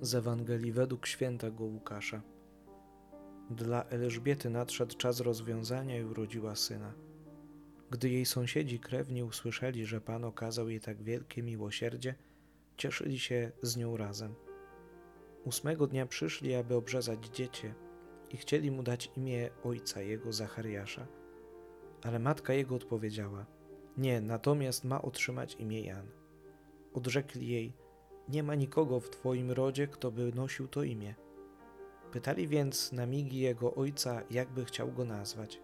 Z Ewangelii według świętego Łukasza. Dla Elżbiety nadszedł czas rozwiązania i urodziła syna. Gdy jej sąsiedzi krewni usłyszeli, że Pan okazał jej tak wielkie miłosierdzie, cieszyli się z nią razem. Ósmego dnia przyszli, aby obrzezać dziecię i chcieli mu dać imię ojca jego Zachariasza. Ale matka jego odpowiedziała: Nie, natomiast ma otrzymać imię Jan. Odrzekli jej: Nie ma nikogo w twoim rodzie, kto by nosił to imię. Pytali więc na migi jego ojca, jakby chciał go nazwać.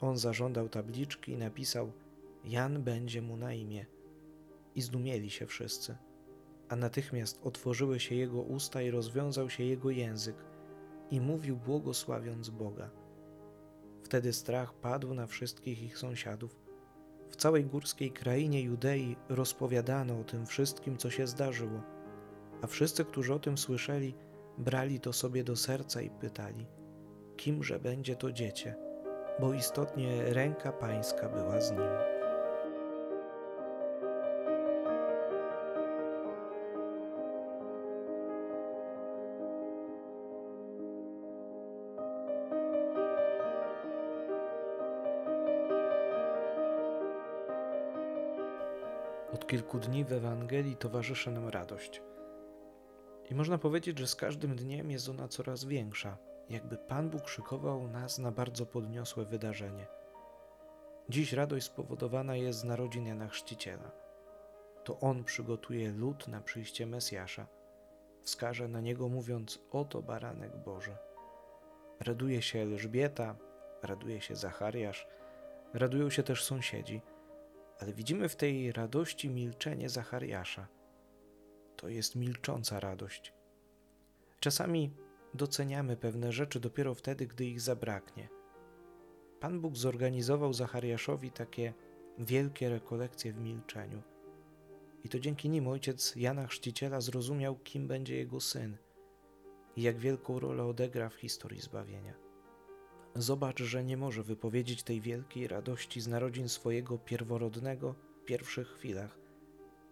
On zażądał tabliczki i napisał: Jan będzie mu na imię. I zdumieli się wszyscy. A natychmiast otworzyły się jego usta i rozwiązał się jego język, i mówił błogosławiąc Boga. Wtedy strach padł na wszystkich ich sąsiadów. W całej górskiej krainie Judei rozpowiadano o tym wszystkim, co się zdarzyło, a wszyscy, którzy o tym słyszeli, brali to sobie do serca i pytali: Kimże będzie to dziecię? Bo istotnie ręka pańska była z nim. Kilku dni w Ewangelii towarzyszy nam radość. I można powiedzieć, że z każdym dniem jest ona coraz większa, jakby Pan Bóg szykował nas na bardzo podniosłe wydarzenie. Dziś radość spowodowana jest z narodzin Jana Chrzciciela. To On przygotuje lud na przyjście Mesjasza. Wskaże na Niego mówiąc, oto baranek Boży. Raduje się Elżbieta, raduje się Zachariasz, radują się też sąsiedzi – ale widzimy w tej radości milczenie Zachariasza. To jest milcząca radość. Czasami doceniamy pewne rzeczy dopiero wtedy, gdy ich zabraknie. Pan Bóg zorganizował Zachariaszowi takie wielkie rekolekcje w milczeniu. I to dzięki nim ojciec Jana Chrzciciela zrozumiał, kim będzie jego syn i jak wielką rolę odegra w historii zbawienia. Zobacz, że nie może wypowiedzieć tej wielkiej radości z narodzin swojego pierworodnego w pierwszych chwilach,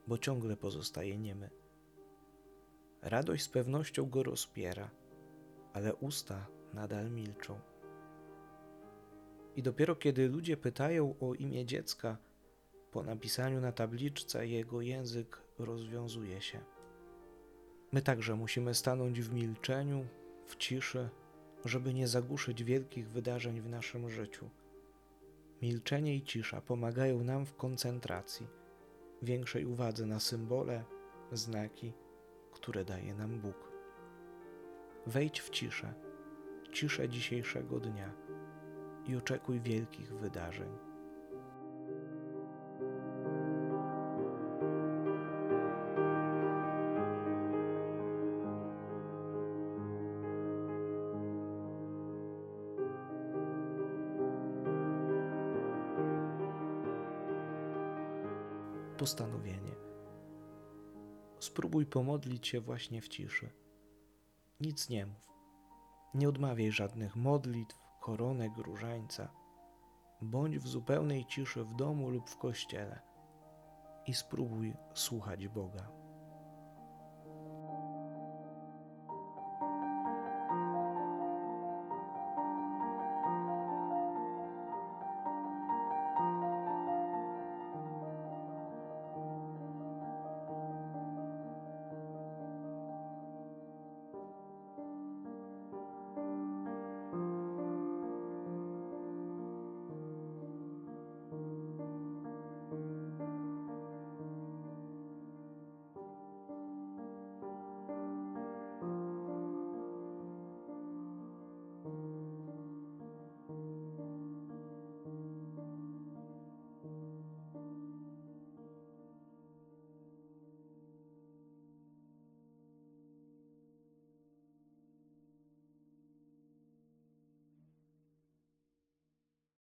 bo ciągle pozostaje niemy. Radość z pewnością go rozpiera, ale usta nadal milczą. I dopiero kiedy ludzie pytają o imię dziecka, po napisaniu na tabliczce jego język rozwiązuje się. My także musimy stanąć w milczeniu, w ciszy, żeby nie zagłuszyć wielkich wydarzeń w naszym życiu. Milczenie i cisza pomagają nam w koncentracji, większej uwadze na symbole, znaki, które daje nam Bóg. Wejdź w ciszę, ciszę dzisiejszego dnia i oczekuj wielkich wydarzeń. Postanowienie. Spróbuj pomodlić się właśnie w ciszy. Nic nie mów. Nie odmawiaj żadnych modlitw, koronek, różańca. Bądź w zupełnej ciszy w domu lub w kościele i spróbuj słuchać Boga.